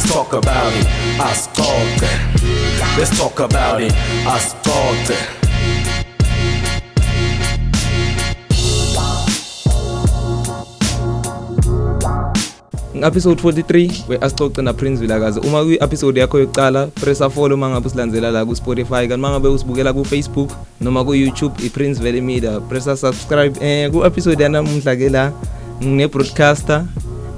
Let's talk about it. Ascolte. Let's talk about it. Ascolte. episode 43 we-asixoxe naprince vilakazi uma kwi-episode yakho yokucala pressa follow uma ngabe usilandzela la ku-spotify kanti uma ngabe usibukela ku-facebook noma ku-youtube i-prince valley media pressa subscribe eh ku-episode yanamuhla-ke la ngine-broadcaster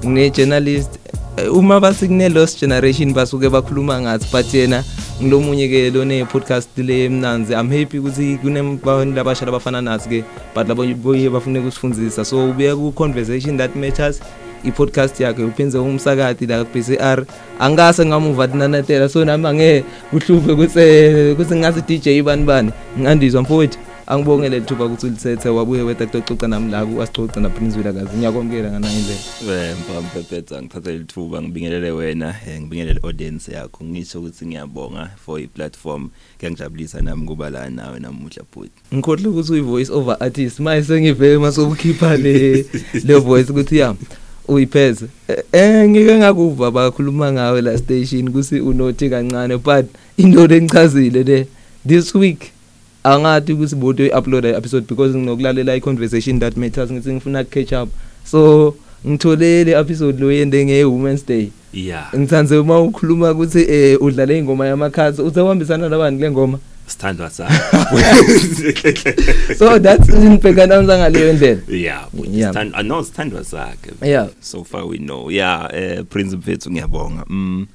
ngine-journalist Eh, uma bathi kune-lost generation basuke bakhuluma ngathi but yena ngilomunye-ke lone-podcast le mnanzi i'm happy ukuthi kunebantu labasha labafana nathi-ke but laboye bafune kusifundisa so ubuye ku-conversation that matters. I-podcast yakhe uphinze umsakati la ku-BCR angase ngamuva tinanatela. So nami angeke kuhluphe ukuthi ukuthi ngazi DJ bani bani. Ngandizwa mfowethu. Angibongele lithuba ukuthi ulithethe wabuye wethu akuxoxa nami la ku-asixoxa na Prince Vilakazi ngiyakwamukela nganayo indlela Mphamphetha ngithatha lithuba ngibingelele wena eh, ngibingelele audience yakho. Ngisho ukuthi ngiyabonga for i-platform kuyangijabulisa nami kuba la nawe namuhla bhuti ngikhohle ukuthi uyi-voice over artist. Maye sengive masokukhipha le le voice ukuthi ya uyipheze. Eh ngike ngakuva bakhuluma ngawe la station kusi unothi kancane but into lengichazile le this week angathi ukuthi bodo upload episode because nginokulalela i-conversation that matters ngithi ngifuna catch up. So ngithole le episode lo yende nge Women's Day. Yeah. Ngithanze uma ukhuluma ukuthi eh udlale ingoma yamakhazi uthawambisana nabani le ngoma? Sithandwa sa. So that's inibhekana ngaleyo ndlela yeah but Yeah. stand I know sithandwa sakhe yeah. So far we know. Yeah eh prince mfethu ngiyabonga. Mm.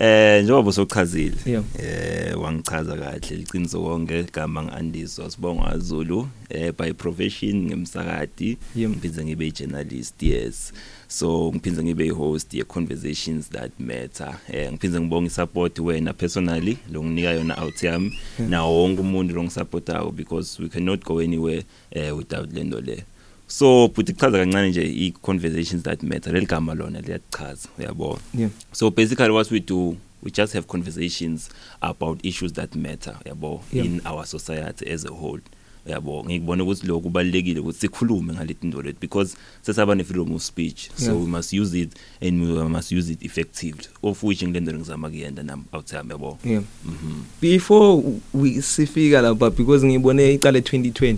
Eh njengoba usochazile eh wangichaza kahle liqiniso konke igama ngiandiswa sibonga Zulu eh by profession ngemsakati. Yeah. ngiphinze ngibe i journalist yes. So ngiphinze ngibe i host ye conversations that matter. Eh ngiphinze ngibonga isupport wena personally lo nginika yona out yami. Na wonke umuntu lo ngisupportayo because we cannot go anywhere eh without lento le. So futhi kuchaza kancane nje i conversations that matter. Leligama lona liyachaza uyabona? Yeah. So basically what we do we just have conversations about issues that matter yabo Yeah. in our society as a whole yabo ngikubona ukuthi lokho kubalekile ukuthi sikhulume ngalethi into lethu because sesaba ne freedom of speech so Yeah. we must use it and we must use it effectively. Of which ngilendele ngizama kuyenda nami out yami yabo yeah. Mhm. Before we sifika lapha because ngibone icala 2020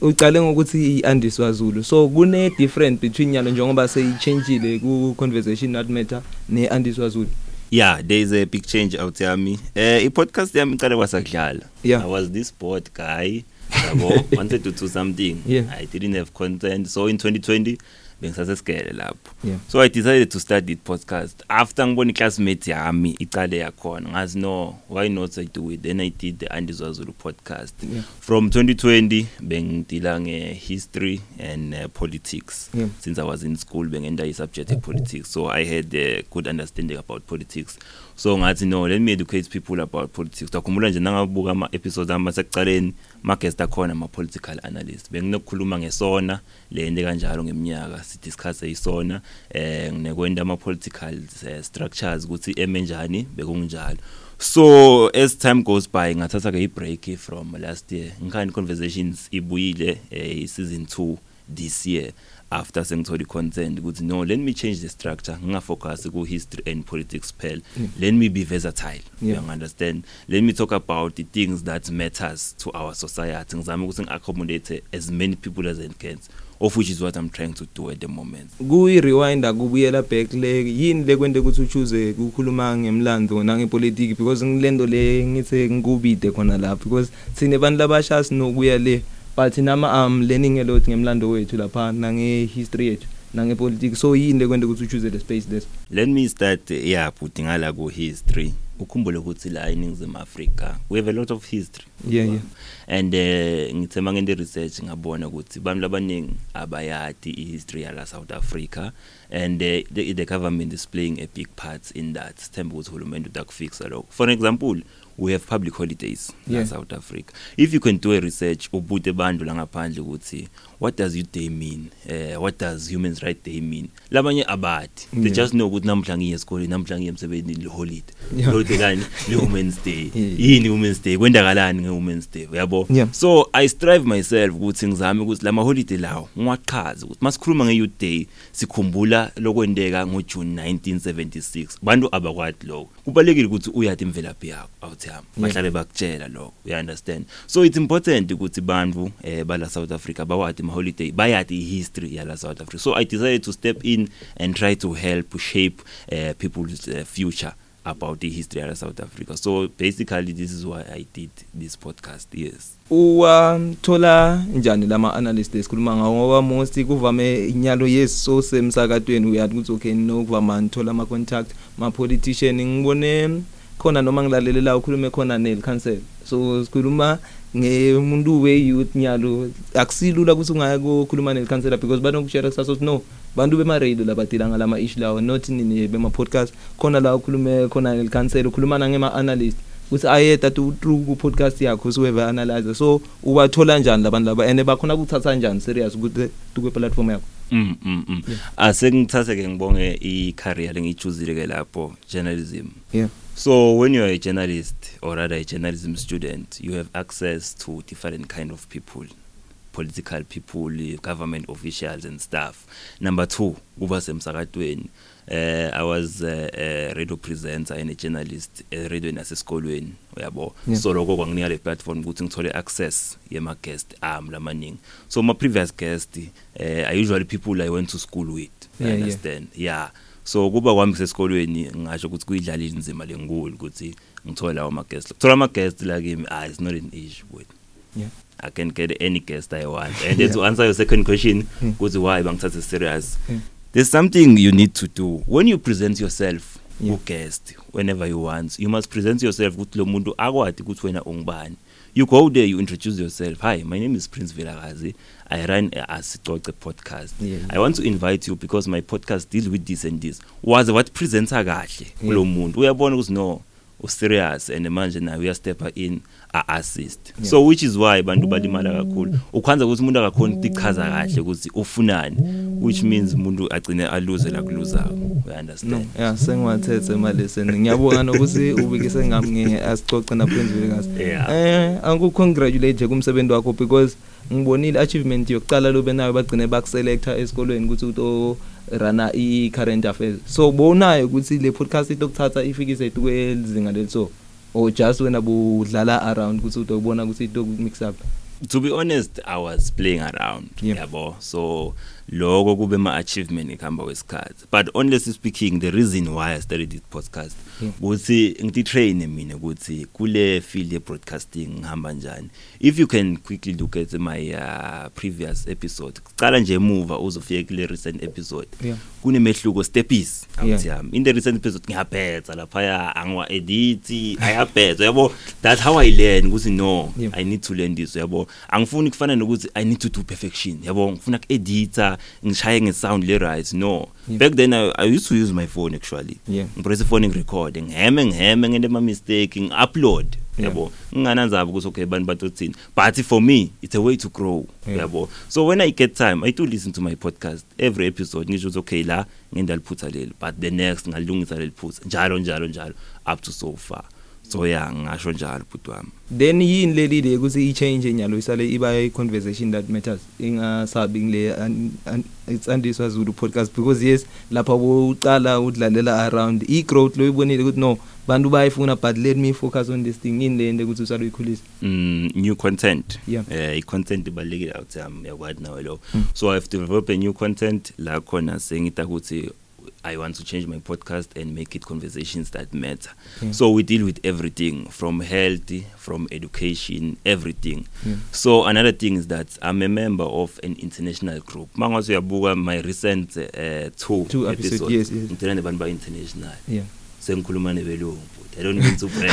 uqale ngokuthi iandiswa Zulu so kune difference between yalo njengoba seyichangeile ku conversation that matter ne andiswa Zulu yeah there is a big change out yami eh i podcast yami iqale kwasakudlala. Yeah. i was this bored guy yabo wanted to do something. Yeah. i didn't have content. So in 2020 bengisasesigele lapho. Yeah. so i decided to start it podcast. After ngibona iclassmate yami iqale yakhona ngazi no why not i do it? Then i did the andizwa zulu podcast. Yeah. from 2020 bengidila nge-history and uh, politics. Yeah. since i was in school bengenda i-subject politics. So i had a good understanding about politics. So ngathi no let me educate people about politics. Takhumbula nje nangabuka ama-episodes ami asekucaleni ma-guest akhona ama-political analyst. Benginokukhuluma ngesona le nto kanjalo ngeminyaka sidiscusse isona eh nginekwenda ama-political uh, structures ukuthi eme njani bekunjalo. So as time goes by ngathatha ke i-break from last year ngikhani conversations ibuyile eh, season 2 this year. After sengithola i-content ukuthi no let me change the structure. Ngingafocus ku-history and politics phela let me be versatile. Yeah. you understand? Let me talk about the things that matters to our society. Ngizame ukuthi ngi-accommodate as many people as I can of which is what I'm trying to do at the moment. Kuyi-rewind akubuyela back le yini le kwente ukuthi uchoose ukukhuluma ngemlando nangepolitiki? Because ngilento le ngithe ngikubide khona lapha. Because sine bantu labasha sinokuya le. But nama am learning a lot ngemlando wethu lapha nange-history yethu nangepolitiki so yini le kwente ukuthi uchoose le space leso let me start uh, yeah bhuti ngala ku-history. Ukhumbule ukuthi la eningizimu afrika we have a lot of history. Yeah, yeah. and uh, ngithe mangente research ngabona ukuthi bantu labaningi abayadi i-history yala south africa. And uh, the, the government is playing a big part in that. Sithemba ukuthi uhulumende utakufixa lokho. For example we have public holidays Yeah. la south africa. If you can do a research ubute bantu la ngaphandle ukuthi what does youth day mean? Uh, what does human right day mean? Labanye abadi they Yeah. just know ukuthi namhla ngiye esikoleni namhla ngiye emsebenzini le-holiday Yeah. holiday kani? Le-women's day. Yeah. yini women's day? Kwendakalani nge-women's day? Uyabo? Yeah. so i strive myself ukuthi ngizame ukuthi la maholiday lawo ngiwaqhaze ukuthi masikhuluma nge-youth day sikhumbula ukukhumbula lokwendeka ngoJune 1976 bantu abakwadi lokho. Kubalekile ukuthi uyathi imvelaphi yakho awuthami bahlale bakutshela lokho you understand. So it's important ukuthi bantu eh bala South Africa bawathi ma holiday bayathi history yala South Africa. So i decided to step in and try to help shape uh, people's uh, future. About the history of South Africa. So basically this is why I did this podcast yes. Uwathola njani lama analysts esikhuluma ngawo? Ngoba most kuvame inyalo yeso semsakatweni. Uyathi ukuthi okay nokuvama ngithola ama contact ma politician ngibone khona noma ngilalele la ukhulume khona nel council so sikhuluma ngemuntu we youth nyalo. Akusilula ukuthi ungaya kukhuluma nel council because banokushare kusaso no bantu bema radio labadila ngalama issue lawo not nini bema podcast. Khona la ukhulume khona nel council ukhuluma ngema analyst. Ukuthi ayeda tu through ku podcast yakho usuweve analyze so ubathola njani labantu laba? And bakhona ukuthatha njani serious ukuthi ku platform yakho? Mm mm, mm. asengithathe ke ngibonge i career lengichuzile ke lapho journalism. Yeah. So when you're a journalist or rather a journalism student, you have access to different kind of people, political people, government officials and stuff. Number 2, kuba semsakatweni. Uh, I was uh, a radio presenter and a journalist uh, radio nasesikolweni uyabo Yeah. so lokho kwanginika le platform ukuthi ngithole access yema guest am lamaningi so my previous guest uh, are usually people I went to school with you Yeah, yeah. understand yeah so kuba kwami sesikolweni ngisho ukuthi kuyidlala inzima lenkulu ukuthi ngithole lawo ma guest thola ama guest la kimi ah it's not an issue with yeah I can get any guest I want. And then to answer your second question Hmm. ukuthi why bangithatha serious. Hmm. there's something you need to do. When you present yourself Yeah. guest whenever you want. You must present yourself ukuthi lo muntu akwadi ukuthi wena ungubani. You go there you introduce yourself. Hi my name is Prince Vilakazi. I run a Asicoce podcast. Yeah, yeah. I want to invite you because my podcast deals with this and this. Waze what presenter kahle kulo muntu. Uyabona ukuthi no userious and manje nawe uyastepa in. A assist. Yeah. so which is why bantu balimala kakhulu. Ukwanza ukuthi umuntu akakhona ukuchaza kahle ukuthi ufunani which means umuntu agcine aluze la kuluzayo you no understand yeah sengiwathethe ma lesson ngiyabonga nokuthi ubikise ngami nge asicoce na Prince Vilakazi Yeah. eh angu congratulate nje kumsebenzi wakho because ngibonile achievement yokucala lobe nayo bagcine bakuselecta esikolweni ukuthi uto rana i current affairs. So bonayo ukuthi le podcast itokuthatha ifikise kwezinga leliso or just wena budlala around ukuthi utobona ukuthi ito mix up to be honest i was playing around Yeah. yabo so lokho kube ma achievement ekhamba kwesikhathi. But honestly speaking the reason why i started this podcast Yeah. ukuthi ngithi train mina ukuthi kule field ye broadcasting ngihamba njani. If you can quickly look at my uh, previous episode cala nje emuva uzofika kule recent episode. Yeah. Kunemehluko stepis Yeah. awuthi yami in the recent episode ngiyabhetha lapha angwa edit ayabhetha yabo? That's how i learn ukuthi no Yeah. i need to learn this yabo? Angifuni kufana nokuthi i need to do perfection yabo? Ngifuna ku-edita ngishaye nge-sound le right no Yeah. back then I, i used to use my phone actually Yeah. ngipress ifone ngirecord ngiheme ngiheme ngente ama-mistake ngi-upload Yeah. yabo ngingananzaba ukuthi okay bantu batothini but for me it's a way to grow Yeah. yabo so when i get time i do listen to my podcast every episode ngisho ukuthi okay la ngendaliphutha leli but the next ngalungisa leli phutha njalo njalo njalo up to so far so yeah ngasho njalo bhuti wami then yini leli le ukuthi i change enyalo isale iba i conversation that matters? Ingasabi ngile an- an- it's andiswa Zulu podcast because yes lapha uqala udlalela around i growth lo ibonile ukuthi no bantu bayifuna but let me focus on this thing. In le nto ukuthi usale uyikhulisa mm, new content. Yeah. eh i-content ibalulekile out yami yakwazi nawe lo. Mm. so i have developed a new content. La khona sengita ukuthi I want to change my podcast and make it conversations that matter. Yeah. So we deal with everything from health, from education, everything. Yeah. So another thing is that I'm a member of an international group. Mangazo yabuka my recent uh, two, Two episode, episodes. yes, yes. Ngitshela nabantu ba international. yeah Sengikhuluma nebelungu. I don't mean to brag.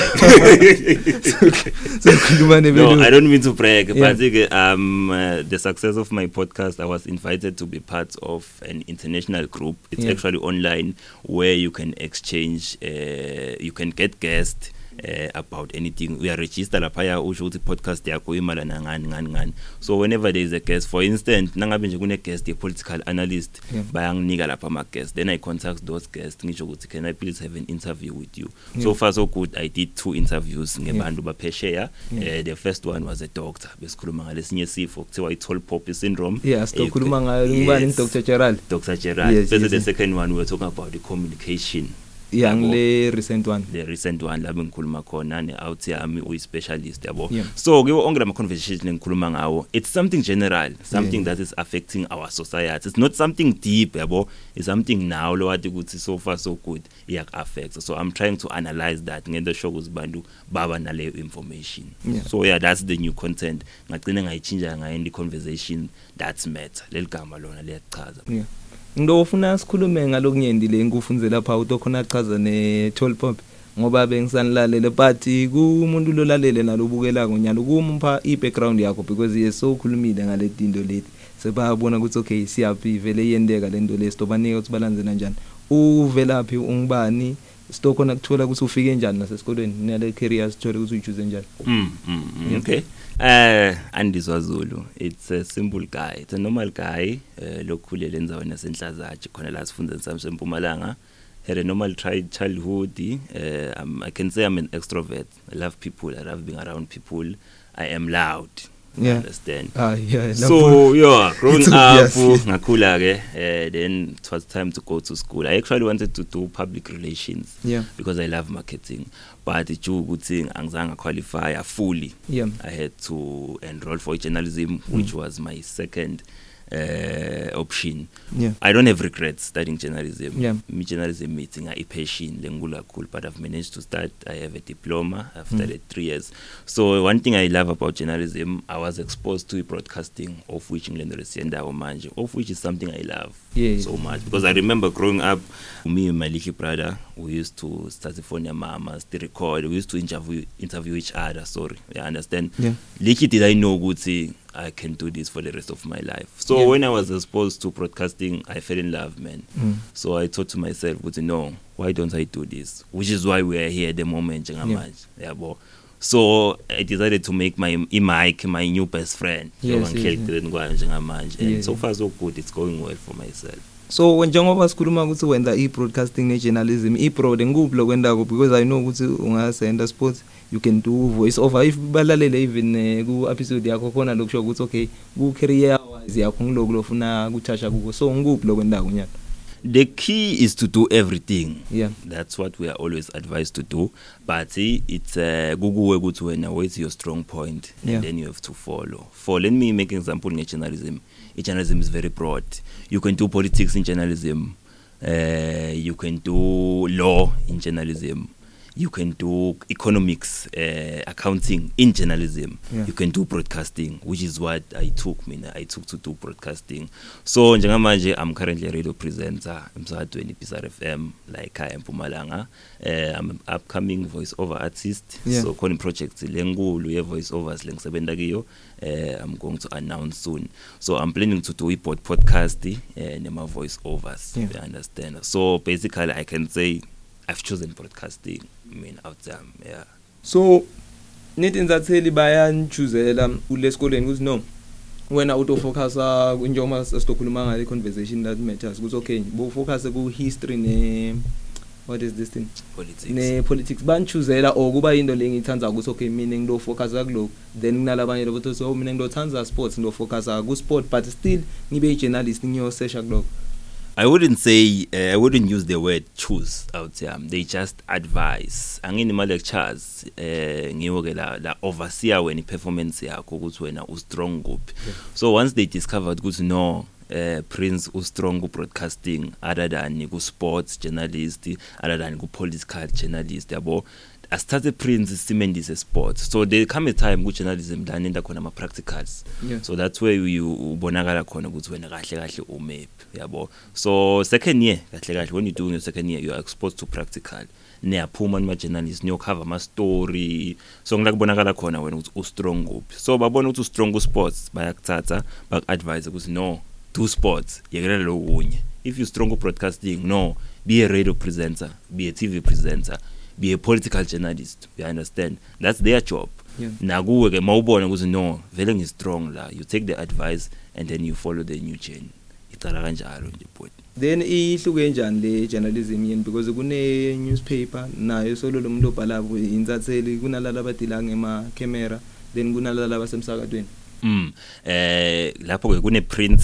sokhuluma no, nebelungu I don't mean to brag, Yeah. but uh, um, uh, the success of my podcast, I was invited to be part of an international group. It's Yeah. actually online where you can exchange, uh, you can get guests eh about anything. Uyaregister lapha usho ukuthi podcast yakho imalana ngani ngani ngani. So whenever there is a guest for instance nangabe nje kune guest ye political analyst Yeah. bayanginika lapha ama guests then i contact those guests ngisho ukuthi can i please have an interview with you? Yeah. so far so good. I did two interviews ngebantu baphesheya. Yeah. eh the first one was a doctor. Besikhuluma ngalesinye sifo kuthiwa i tall poppy syndrome. Yeah sitokhuluma ngayo ngibani Yes. Dr Gerald. Dr Gerard Yes, bese yes, the yes. second one we were talking about the communication. Yeah Yabo. ngile recent one? The recent one lapho ngikhuluma khona ne-out yami uyi-specialist yabo. Yeah. so kiwo onke lama-conversation engikhuluma ngawo. It's something general something Yeah. that is affecting our society. It's not something deep yabo. It's something now lo wathi ukuthi so far so good iyak-affecta so i'm trying to analyze that ngento esho ukuthi bantu baba naleyo information. Yeah. so yeah that's the new content. Ngagcine ngayitshintsha ngayendi conversation that's matter. Leli gama lona liyachaza yeah. Ngidofuna sikhulume ngalokunyenti le ngikufunze lapha utokhona chaza ne toll pop ngoba bengisanilalele but kumuntu lolalele nalobukelako nyalo kumpha i-background yakho because ye so ukhulumile ngale tinto leti. Sebabona ukuthi okay siyaphi vele iyenteka lento le sitobanika ukuthi balandzela njani uvelaphi ungubani? Sitokhona kuthola ukuthi ufike njani nasesikolweni nale career sithole ukuthi uyichoose njani. Mm, mm, mm, okay. Eh andizwa Zulu. It's a simple guy. It's a normal guy. Eh lokhulele enzaweni yasenhlazatshe khona la sifundeni sami sempumalanga. Had a normal tri- childhood. Uh, um, I can say I'm an extrovert. I love people. I love being around people. I am loud. Yeah. understand? ah yeah So yeah, growing up ngakhula ke eh then it was time to go to school. I actually wanted to do public relations yeah. because I love marketing. But due ukuthi angizange qualify fully. Yeah. I had to enroll for journalism which was my second uh, option. Yeah. I don't have regrets studying journalism. Yeah. journalism meeting i-passion lenkulu kakhulu but I've managed to start I have a diploma I've Mm. studied three years. So one thing I love about journalism I was exposed to broadcasting of which ngilendo lesiyendawo manje of which is something I love. Yeah. so much. Because I remember growing up me and my little brother we used to start the phone your mama still record. We used to interview interview each other sorry. You understand? Yeah. little did I know ukuthi I can do this for the rest of my life. So Yeah. when I was exposed to broadcasting I fell in love man. Mm. so I thought to myself ukuthi no why don't I do this? Which is why we are here at the moment njengamanje yabo? So I decided to make my i-mic my new best friend. Yes, njengoba yes, ngihlelekile kwayo njengamanje. And Yeah, so yeah. far so good. It's going well for myself. So njengoba sikhuluma ukuthi wenza i-broadcasting ne-journalism i-broad ngikuphi lokwendako because i know ukuthi ungasenda sports you can do voice over. If balalele even eh, ku-episode yakho khona lokusho ukuthi okay ku-career wise yakho ngiloku lofuna kuthasha kuko. So ngikuphi lokwendako nyalo the key is to do everything. Yeah. That's what we are always advised to do. But eh, it's uh, kukuwe ukuthi wena where's your strong point? And Yeah. then you have to follow. For let me make an example nge-journalism i-journalism is very broad. You can do politics in journalism. Uh, you can do law in journalism. You can do economics uh, accounting in journalism. Yeah. you can do broadcasting which is what i took mina. I took to do broadcasting. So njengamanje i'm currently a radio presenter emsakadweni i-psr fm la ekhaya empumalanga uh, i'm an upcoming voice over artist. Yeah. so khona iproject lenkulu ye-voice overs lengisebenta kiyo. Uh, i'm going to announce soon. So i'm planning to do i-pod podcast uh, nema-voice overs Yeah. you understand? So basically i can say i've chosen broadcasting. i mean out there yeah. So nithi inzatheli bayanchuzela kulesikoleni ukuthi no wena utofocusa njengoba sitokhuluma ngale conversation that matters ukuthi okay bofocus ku history ne what is this thing? Politics. Ne politics banchuzela or kuba into lengithandza ukuthi okay mina ngilofocusa kuloko then kunalabanye lobo so mina ngilothandza sports ngilofocusa ku sport but still ngibe i journalist ngiyosesha kuloko I wouldn't say uh, I wouldn't use the word choose out here. They just advise. Angini ma lectures eh ngiwo ke la la overseer wena performance yakho ukuthi wena u strong kuphi. So once they discovered ukuthi no uh, Prince u strong ku broadcasting other than ku sports journalist other than ku political journalist yabo asithathe Prince simendise sports. So there come a time ku journalism la nenda khona ama practicals Yeah. so that's where you ubonakala khona ukuthi wena kahle kahle umephi yabo? So second year kahle kahle when you doing your second year you are exposed to practical. Niyaphuma nima journalist niyokhava ama story so ngila kubonakala khona wena ukuthi u strong kuphi. So babona ukuthi u strong ku sports bayakuthatha baku-advise ukuthi no do sports yekelela lokunye. If you strong ku broadcasting no be a radio presenter be a TV presenter. Be a political journalist you understand? That's their job. Yeah. nakuwe ke mawubona ukuthi no vele ngistrong la. You take the advice and then you follow the new journey icala kanjalo nje bhuti then ihluke njani le journalism yini because kune newspaper nayo solo lo muntu obhalako insatheli kunalala abadila ngema camera then kunalala abasemsakatweni Mm. Eh lapho ke kune print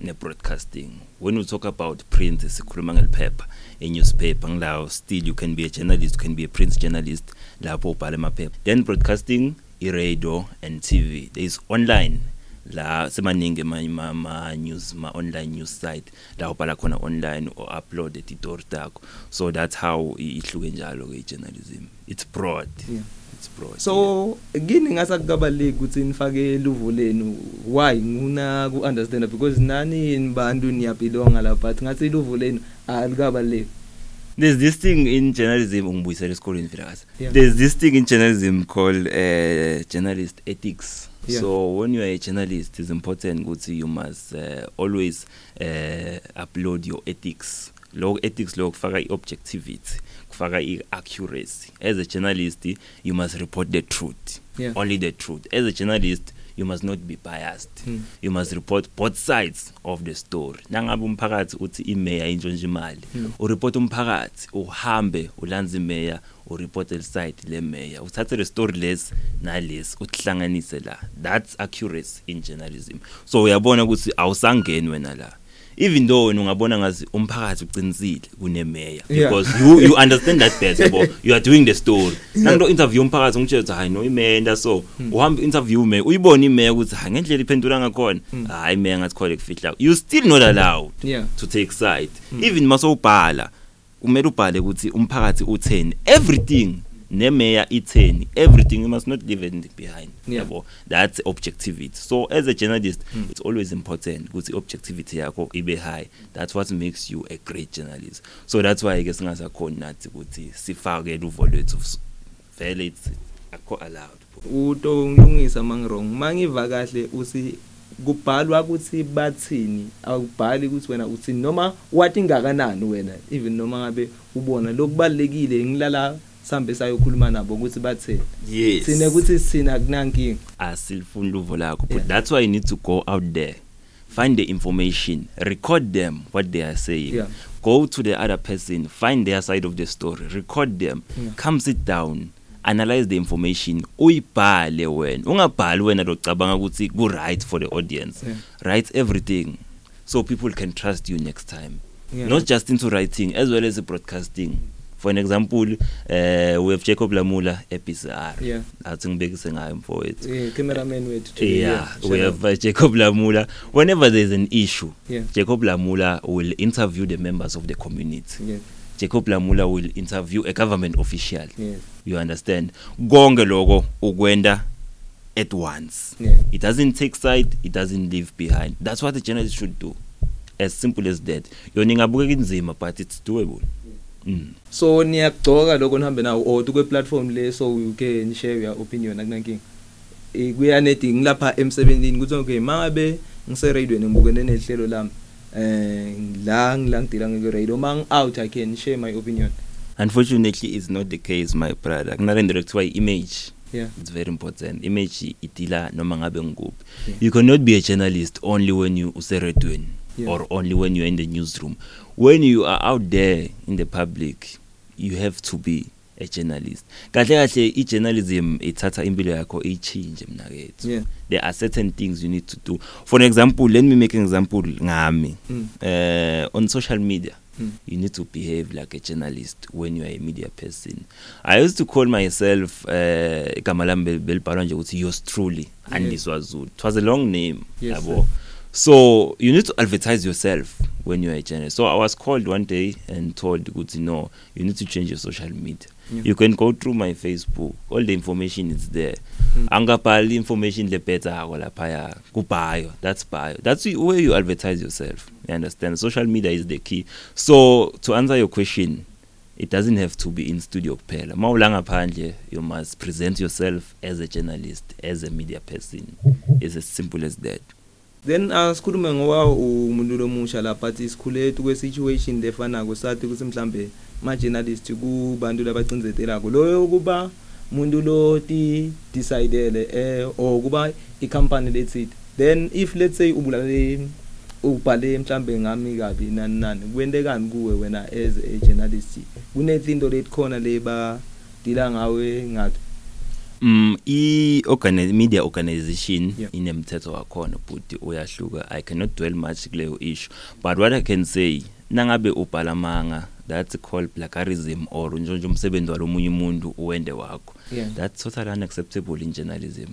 ne broadcasting. When we talk about print sikhuluma ngeliphepha, a newspaper ngilawo still you can be a journalist, you can be a print journalist lapho ubhala emaphepha. Then broadcasting i radio and TV. There is online la semaningi ma, ma news site la ubhala khona online or upload editor takho. So that's how ihluke njalo ke journalism. It's broad. Yeah. It's broad. so kini ngasakubaleki ukuthi nifake luvo lenu why nguna ku understand because nani nibantu niyabelonga la but ngathi luvo lenu alikabaleki There's this thing in journalism ungibuyisela esikoleni Vilakazi. Yeah. There's this thing in journalism called uh, journalist ethics. Yeah. So when you are a journalist it's important ukuthi you must uh, always uh, upload your ethics. Lo ethics lo kufaka iobjectivity, kufaka iaccuracy. As a journalist you must report the truth. Yeah. Only the truth. As a journalist you must not be biased. Hmm. You must report both sides of the story. Nangabe umphakathi uthi imeya intshontsha imali, Hmm. ureport umphakathi, uhambe ulanze imeya, ureport el side le meya. Uthathe le story less nalesi uthlanganise la. That's accuracy in journalism. So uyabona ukuthi awusangeni wena la. Even though wena ungabona ngazi umphakathi uqinisile kunemeya Yeah. because you you understand that better yabo? You are doing the story. Nangilo interview umphakathi ngitshela ukuthi hayi no imeya so uhamba interview me uyibona imeya ukuthi hayi ngendlela iphendula ngakhona. Hayi imeya ngathi khole kufihla. You still not allowed Yeah. to take side. Even masowubhala kumele ubhale ukuthi umphakathi utheni everything nemeya itheni everything you must not leave anything behind. Yeah. yabo that's objectivity. So as a journalist it's always important ukuthi objectivity yakho ibe high. That's what makes you a great journalist. So that's why ke singasakhoni nathi ukuthi sifake luvo lwethu. Vele it's akho allowed. Uto ngilungisa mangirong mangiva kahle usi kubhalwa ukuthi bathini awubhali ukuthi wena uthini noma wathi ngakanani wena even noma ngabe ubona. Lokubalekile ngilala sambe sayokhuluma nabo ukuthi bathini yes sine ukuthi sina kunankinga asilifuni luvo lakho but Yeah. that's why you need to go out there find the information record them what they are saying Yeah. go to the other person find their side of the story record them Yeah. come sit down analyze the information uyibhale wena ungabhali wena locabanga ukuthi ku right for the audience Yeah. write everything so people can trust you next time Yeah. not just into writing as well as broadcasting for an example uh, we have Jacob Lamula ePCR Yeah. athi ngibekise ngayo mfowethu eh cameraman wethu too. yeah, shout we out. have uh, Jacob Lamula. Whenever there's an issue Yeah. Jacob Lamula will interview the members of the community. Yes Jacob Lamula will interview a government official. Yes you understand? Konke lokho ukwenda at once. Yeah. It doesn't take side it doesn't leave behind. That's what the journalist should do. As simple as that. Yona ingabukeka inzima but it's doable. mm. So niyagcoka lokho nihambe nawo or kwe platform le so you can share your opinion akunankinga eh kuyanedi ngilapha emsebenzini kuthi okay mangabe ngise radio ngibukene nehlelo lami. Eh la ngila ngidila ngeke radio mang out i can share my opinion. Unfortunately it's not the case my brother. Kunalento lekuthiwa i-image yeah. it's very important. Image idila noma ngabe ngikuphi. Yeah. you cannot be a journalist only when you useredweni Yeah. or only when you're in the newsroom. When you are out there in the public you have to be a journalist. Kahle kahle i-journalism ithatha impilo yakho ichinje mnakethu yeah. There are certain things you need to do. For example let me make an example ngami. Mm. uh, on social media Mm. you need to behave like a journalist when you are a media person. I used to call myself uh, igama lami bel- belibhalwa nje ukuthi yours truly andiswa zulu it was a long name Yes, yabo. So you need to advertise yourself when you are a journalist. So i was called one day and told ukuthi no you need to change your social media. Yeah. you can go through my facebook. All the information is there. Mm. angabhali information lebhetako laphaya kubhayo. That's bio. That's where you advertise yourself. You understand? Social media is the key. So to answer your question it doesn't have to be in studio kuphela. Mawula ngaphandle you must present yourself as a journalist as a media person. It's as simple as that. Then asikhulume ngoba umuntu lomusha la but isikhule kwe situation lefana ko sathi ukuthi mhlambe ma journalist kubantu labacindzetelako. Loyo kuba umuntu lo ti decidele eh or kuba i-company lethithi then if let's say ubulale ubhale mhlambe ngami kabi nani nani kwentekani kuwe wena as a journalist? Kunethinto letikhona leba dila ngawe ngathi Mm i organize media organization Yeah. inemthetho wakhona but uyahluka. I cannot dwell much kuleyo issue but what I can say nangabe ubhala manga that's called blackarism or nje nje umsebenzi walomunye umuntu uwende wakho. Yeah. that's totally unacceptable in journalism.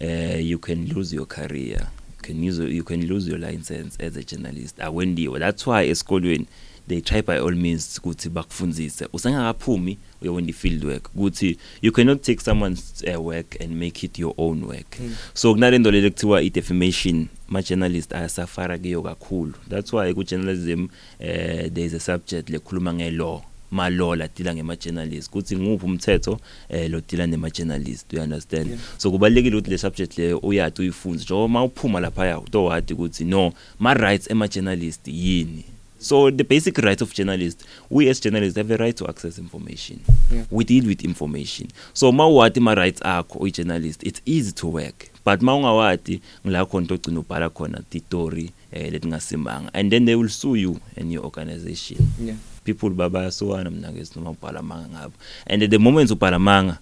Uh, you can lose your career you can use you can lose your license as a journalist. Awendiwe that's why esikolweni they try by all means ukuthi bakufundzise usengakaphumi uyawenda i-field work. Ukuthi you cannot take someone's uh, work and make it your own work. Mm. so kunalento lelo kuthiwa i-defamation ma-journalist ayasafara kiyo kakhulu. That's why ku-journalism uh, there is a subject lekhuluma nge-law ma-law ladila ngema-journalist. Ukuthi nguphi umthetho eh lo dila nema-journalist you understand? Yeah. so kubalulekile ukuthi le subject leyo uyade uyifunze. Njengoba uma uphuma laphaya utowadi ukuthi no ma-rights ema-journalist yini? So the basic right of journalist we as journalists have a right to access information. Yeah. we deal with information. So ma uwati ma-rights akho uyi-journalist it's easy to work. But ma ungawati ngila khona into ogcina ubhala khona titori eh letingasimanga and then they will sue you and your organization. Yeah. People babayasuwana mina ke noma ubhala manga ngabo. And the moment ubhala manga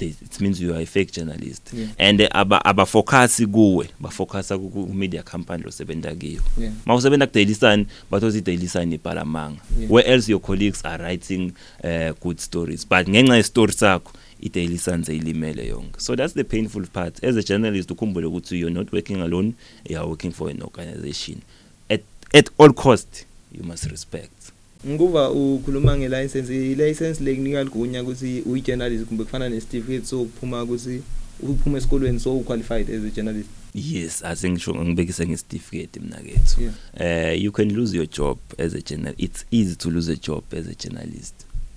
they- it means you are a fake journalist. Yeah. and aba abafocus kuwe bafocus ku media company lo sebenza kiyo. Yeah. Mawusebenza ku Daily Sun bathothi i Daily Sun ibhala manga Yeah. where else your colleagues are writing uh, good stories but ngenxa ye story sakho i Daily Sun seyilimele yonke. So that's the painful part. As a journalist ukhumbule ukuthi you're not working alone you are working for an organization. At at all cost you must respect. Nguba ukhuluma ngelicense ilicense lekunika ligunya ukuthi uyi-journalist kumbe kufana ne-certificate sokuphuma ukuthi uphuma esikolweni so qualified as a journalist. Yes asengisho ngibekise ngesitifiketi mina kethu. Yeah. Uh, you can lose your job as a journal it's easy to lose a job as a journalist.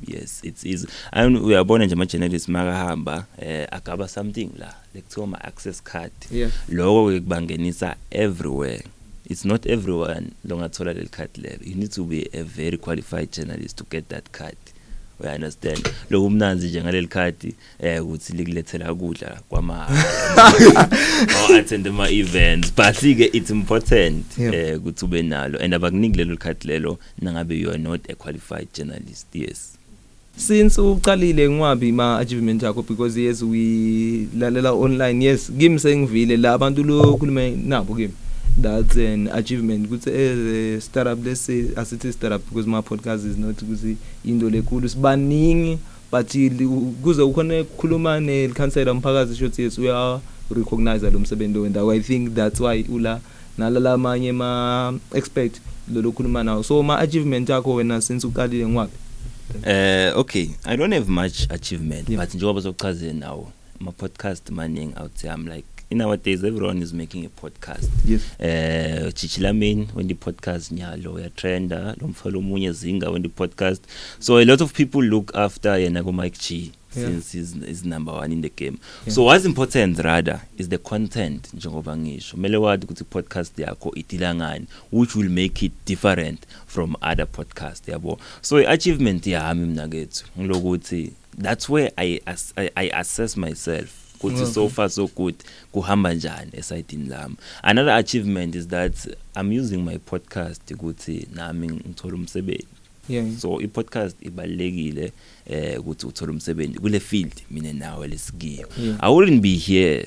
Yes it's easy. And uyabona nje ama-journalist makahamba eh agaba something la lekuthiwa ma-access card. Yeah. Loko kubangenisa everywhere. It's not everyone longathola leli card lelo you need to be a very qualified journalist to get that card we understand? Lokhu mnanzi nje ngaleli card eh ukuthi likulethela ukudla kwamahhala or attend ama events. But ke it's important Yeah. eh ukuthi ube nalo. And abakuniki lelo card lelo nangabe you are not a qualified journalist. Yes. Since uqalile ngwabi ma achievement yakho because yes we lalela online. Yes kimi sengivile la abantu lo khuluma nabo kimi. That's an achievement. Ukuthi as a startup let's say asithi startup because my podcast is not ukuthi into lekhulu sibaningi but li- kuze ukhona ukukhuluma nelikhansela umphakathi shothi yes uya recognize lo msebenzi wendawo i think that's why ula nalala amanye ma expect lo khuluma nawo. So ma achievement yakho wena since uqalile ngwabi Uh okay, I don't have much achievement Yeah. but njengoba sokuchazela nawo my podcast maning out there I'm like in nowadays everyone is making a podcast. yes Eh Chichilamin when the podcast nyalo ya trenda lo mfalo omunye zinga when the podcast so a lot of people look after yena go Mike G Yeah. since he's, he's number 1 in the game. Yeah. So what's important rather is the content njengoba ngisho. Mele wazi ukuthi podcast yakho idila ngani which will make it different from other podcast yabo. So i-achievement yami mina kethu ngilokuthi that's where I, ass- I I assess myself ukuthi Okay. so far so good kuhamba njani esayidini lami. Another achievement is that i'm using my podcast ukuthi nami ngithola umsebenzi. Yeah. So i-podcast ibalekile eh ukuthi uthole umsebenzi kule field mina nawe lesikiyo Yeah. i wouldn't be here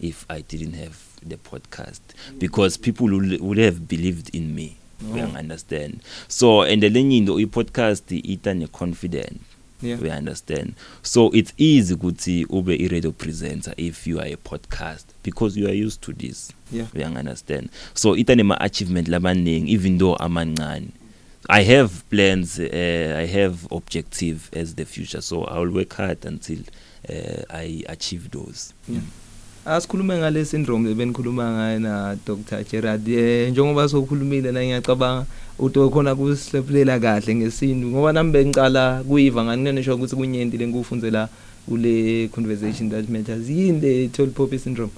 if i didn't have the podcast because people would, would have believed in me. Oh. we understand? So and lenye into i-podcast ita ne-confidence. Yeah. We understand? So it's easy ukuthi ube i-radio presenter if you are a podcast because you are used to this. Yeah. We understand? So ita nema-achievement lamaningi even though amancane. I have plans uh, i have objective as the future so i will work hard until uh, i achieve those. Yeah. Asikhulume ngale syndrome ebenikhuluma ngayo na Dr. Gerard? Eh njengoba sokhulumile na ngiyacabanga uto khona kusihlephlela kahle ngesintu. Ngoba nami bengicala kuyiva ngani nisho ukuthi kunyenti lenkufundzela ule conversation that matters. Yini le tall poppy syndrome?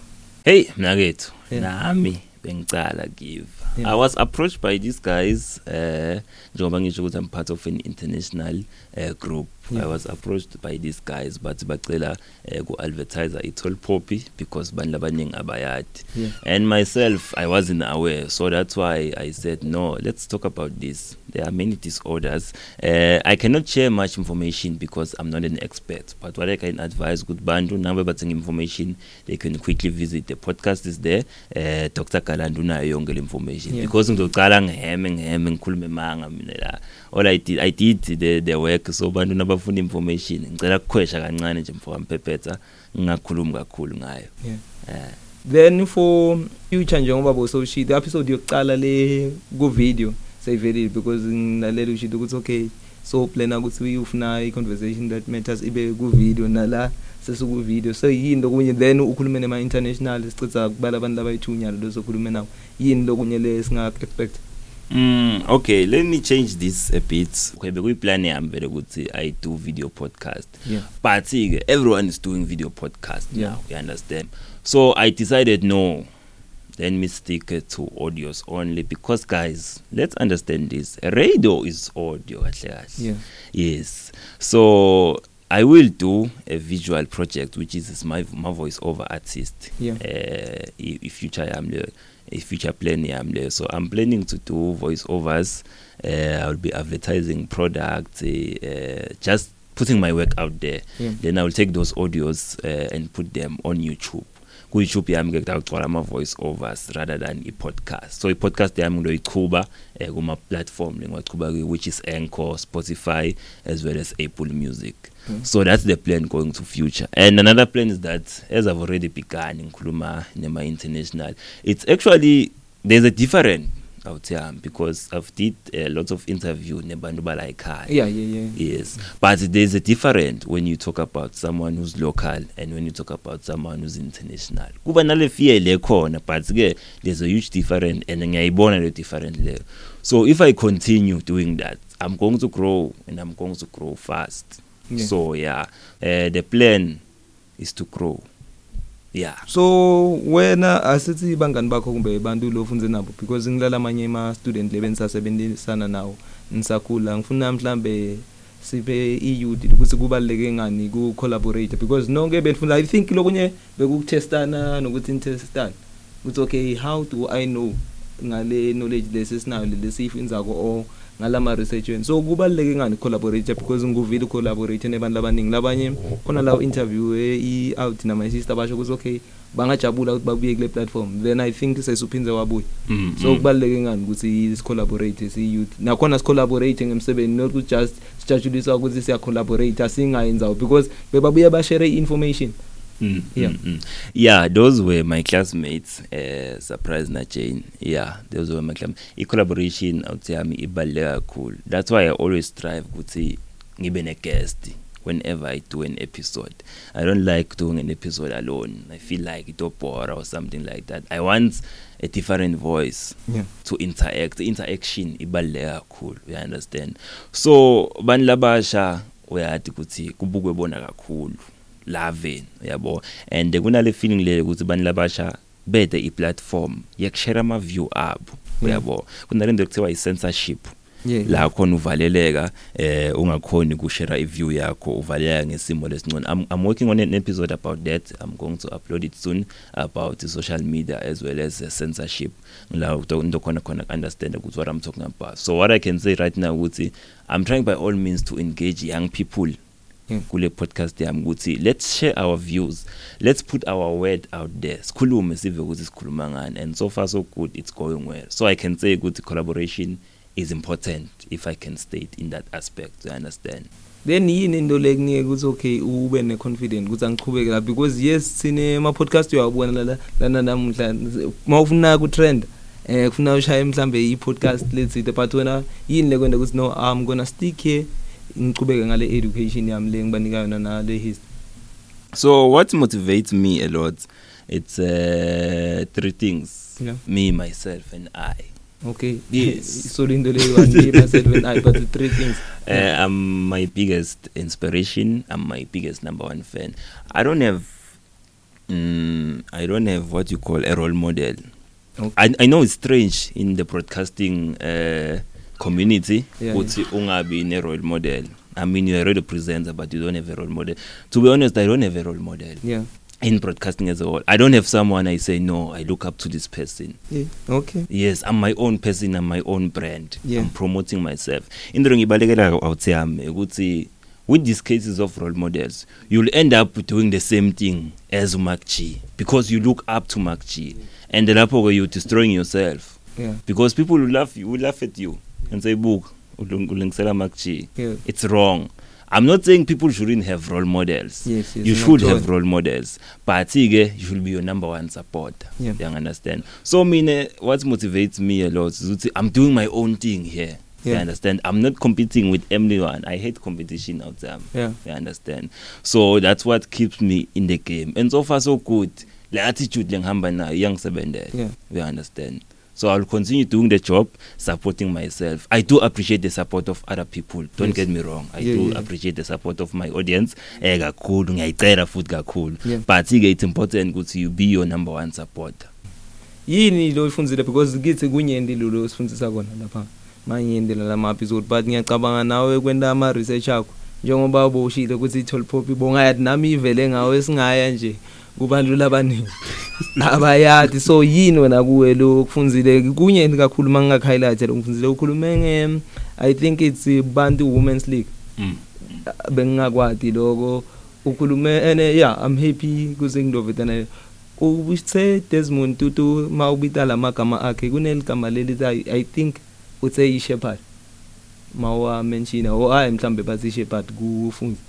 Hey mnakethu Yeah. nami bengicala give Yeah. i was approached by these guys uh njengoba ngisho ukuthi i'm part of an international uh, group. Yeah. i was approached by these guys but bacela uh, ku advertiser itall poppy because bantu abaningi abayadi. Yeah. and myself i wasn't aware. So that's why i said no let's talk about this. There are many disorders. Uh, i cannot share much information because i'm not an expert. But what i can advise good bantu nabe bathenga information they can quickly visit. The podcast is there. Uh, dr. Galandu unayo yonke le information. Yeah. because ngizocala ngiheme ngiheme ngikhulume manga mina la. All i did i did the, the work so bantu nabafuna information ngicela kukhwesha kancane nje mfowami phephetha ngingakhulumi kakhulu ngayo. Yeah. eh. Then for future njengoba bosowushito episode yokucala le ku video seyivelile because ngilalela ushito ukuthi okay so plana ukuthi ufuna i conversation that matters ibe ku video nala sesuku video so yini lokunye? Then ukhulume nema international sicitha kubala abantu labayithunya lozokhuluma nawo yini lokunye le singa expect Mm, okay, let me change this a bit. Okay, bekuyiplan yami vele ukuthi I do video podcast. yeah But ke everyone is doing video podcast Yeah. now, you understand? So I decided no. Let me stick to audios only because guys, let's understand this. Radio is audio kahle kahle. yeah Yes. So I will do a visual project which is my my voice over artist. Yeah. Uh, i- i future yami le a future plan yami le. So I'm planning to do voice overs. Uh, I'll be advertising products, uh, just putting my work out there. Yeah. Then I will take those audios uh, and put them on YouTube. Ku-youtube yami ke kutagcwala ama-voice overs rather than i-podcast. So i-podcast yami ngiloyichuba um kuma-platform lengiwachuba kuyo which is anchor spotify as well as apple music. Mm. so that's the plan going to future. And another plan is that as i've already begun ngikhuluma nema-international it's actually there's a different out here because i've did uh, lots of interview nebantu bala ekhaya yeah yeah yeah Yes, but there's a different when you talk about someone who's local and when you talk about someone who's international. Kuba nale fear le khona, but ke there's a huge difference and ngiyayibona le different le. So if I continue doing that, I'm going to grow and I'm going to grow fast. Yeah. So yeah, uh, the plan is to grow. Yeah. so wena asithi bangani bakho kumbe bantu lo funze nabo? Because ngilala amanye ama student lebe nisasebenzisana nawo. Nisakhula ngifuna mhlambe siphe i-youth ukuthi kubaluleke ngani ku collaborate because nonke benifuna i think lokunye bekukutestana nokuthi nitestana ukuthi okay how do i know ngale knowledge lesinayo lesiyifunzako or ngalama research wenu so kubaluleke ngani collaborate because nguvile collaborate nebantu abaningi. Labanye khona la interview i out na my sister basho ukuthi okay bangajabula ukuthi babuye kule platform. Then i think sesuphinze wabuya. Mm, so mm. kubaluleke ngani ukuthi si collaborate si youth nakhona si collaborate ngemsebenzi not ukuthi just sijatshulisa ukuthi siya collaborate asingayenzawo because bebabuye ba share information Mm, Yeah. mm, mm. Yeah, those were my classmates. Uh, surprise na Jane. Yeah, those were my classmates. I collaboration out yami ibaluleke kakhulu. That's why I always strive ukuthi ngibe ne guest whenever I do an episode. I don't like doing an episode alone. I feel like it bore or something like that. I want a different voice yeah to interact interaction ibaluleke kakhulu you understand so bani labasha uyathi ukuthi kubukwe bona kakhulu laveni uyabo and kunale feeling le ukuthi bani labasha bede i-platform yekushare ama-view abo uyabo kunale nto ekuthiwa i-censorship. Yeah. La khona uvaleleka eh ungakhoni ukushare i-view yakho uvaleleka ngesimo lesingcono I'm, I'm working on an episode about that. I'm going to upload it soon about social media as well as uh, censorship. La into khona khona understand ukuthi what I'm talking about. So what I can say right now ukuthi I'm trying by all means to engage young people. Kule podcast yami ukuthi let's share our views. Let's put our word out there. Sikhulume sive ukuthi sikhuluma ngani. And so far so good. It's going well. So i can say ukuthi collaboration is important if i can state in that aspect. You understand? Then yini into lekunike ukuthi okay ube ne confident ukuthi angiqhubeke la because yes sine ama podcast uyawabona la lana namuhla mawufuna ku trend eh kufuna ushaya mhlambe i podcast letsite but wena yini lekwenda ukuthi no i'm going to stick here ngiqhubeke ngale education yami le ngibanika yona na le history so what motivates me a lot it's uh, three things Yeah. me myself and i okay Yes. so into le one me myself and i but the three things Uh, I'm my biggest inspiration. I'm my biggest number one fan. I don't have, mm, I don't have what you call a role model. Okay. I, I know it's strange in the broadcasting uh, community Yeah, ukuthi ungabi ne role model. I mean you're a radio presenter but you don't have a role model. To be honest I don't have a role model yeah. in broadcasting as a whole. I don't have someone I say no I look up to this person. Yeah okay. Yes i'm my own person i'm my own brand. Yeah. i'm promoting myself. Into ngibalekela awuthi yami ukuthi with these cases of role models you'll end up doing the same thing as Mark G because you look up to Mark G. And lapho you're destroying yourself. Yeah. Because people will laugh you will laugh at you and say book ulingisela yeah it's wrong. I'm not saying people shouldn't have role models. Yes yes you should have role models. But ke you should be your number one supporter. Yeah. you understand? So mina what motivates me a lot is ukuthi i'm doing my own thing here. You Yeah. understand? I'm not competing with anyone i hate competition out there yeah you understand? So that's what keeps me in the game. And so far so good. Le attitude lengihamba nayo iyangisebenzela. Yeah. You understand? So i'll continue doing the job supporting myself. I do appreciate the support of other people. Don't Yes. get me wrong. I Yeah, do yeah. appreciate the support of my audience eh kakhulu. Ngiyayicela futhi kakhulu. Yeah. but ke it's important ukuthi you be your number one supporter. Yini lo ifundzile because kithi kunyenti lo sifundisa kona lapha. Manyenti la lama episode but ngiyacabanga nawe kwenta ama research akho. Njengoba uboshile ukuthi i-tall pop bongayathi nami ivele ngawe singaya nje. Kubantu labaningi. Abayathi so yini wena kuwe lo kufundzile kunyenti kakhulu mangaka highlight lo kufundzile ukhulume nge i think it's bantu women's league. Mm. bengingakwadi lokho. Ukhulume ene yeah i'm happy kuze ngidovetana ubuse Desmond Tutu mawubita lamagama akhe kuneligama leli I, i think uthe i shepherd mawa mention o hayi mhlambe bathi shepherd kufunzi.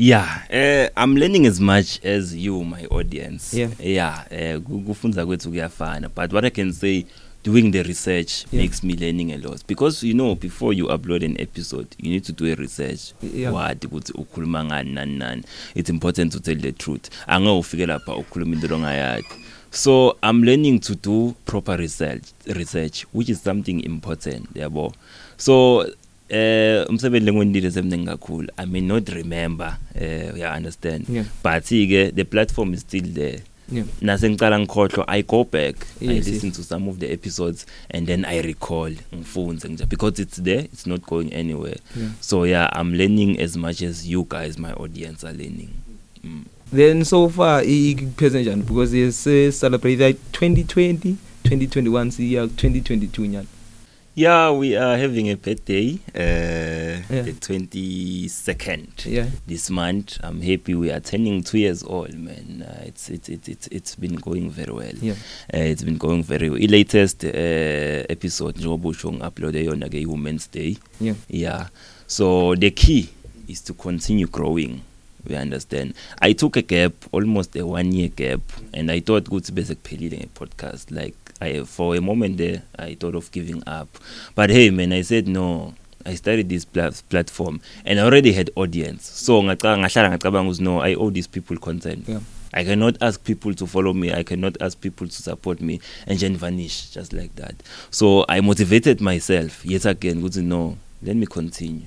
Yeah. Eh i'm learning as much as you my audience. Yeah. yeah eh ku- kufunza kwethu kuyafana but what i can say doing the research Yeah. makes me learning a lot. Because you know before you upload an episode you need to do a research. Yeah. what ukuthi ukhuluma ngani nani nani. It's important to tell the truth. Angeke ufike lapha ukhuluma into ongayazi so i'm learning to do proper research research which is something important yabo? So eh umsebenzi lengonile semningi kakhulu i may not remember eh you understand. Yeah. but ke the platform is still there. Yeah. Nase ngicala ngikhohlwa i go back i Yes, listen to some of the episodes and then i recall ngifunze nje because it's there it's not going anywhere. Yeah. So yeah i'm learning as much as you guys my audience are learning. Mm. then so far ipheze njani? Because yes celebrate like 2020 2021 siya 2022 nyana. Yeah we are having a birthday uh Yeah. the 22nd yeah. this month. I'm happy we are turning 2 years old man. Uh, it's it's it's it's it's been going very well. Yeah. Uh, it's been going very well. I latest uh, episode njengoba usho ngi-upload yona ke i-women's day. Yeah. Yeah. So the key is to continue growing we understand. I took a gap almost a one year gap and i thought ukuthi bese kuphelile nge-podcast like I, for a moment there i thought of giving up but hey man i said no i started this pla platform and i already had audience so ngaca- ngahlala ngacabanga ukuthi no i owe these people content yeah I cannot ask people to follow me. I cannot ask people to support me and then vanish just like that. So I motivated myself yet again. To know. Let me continue.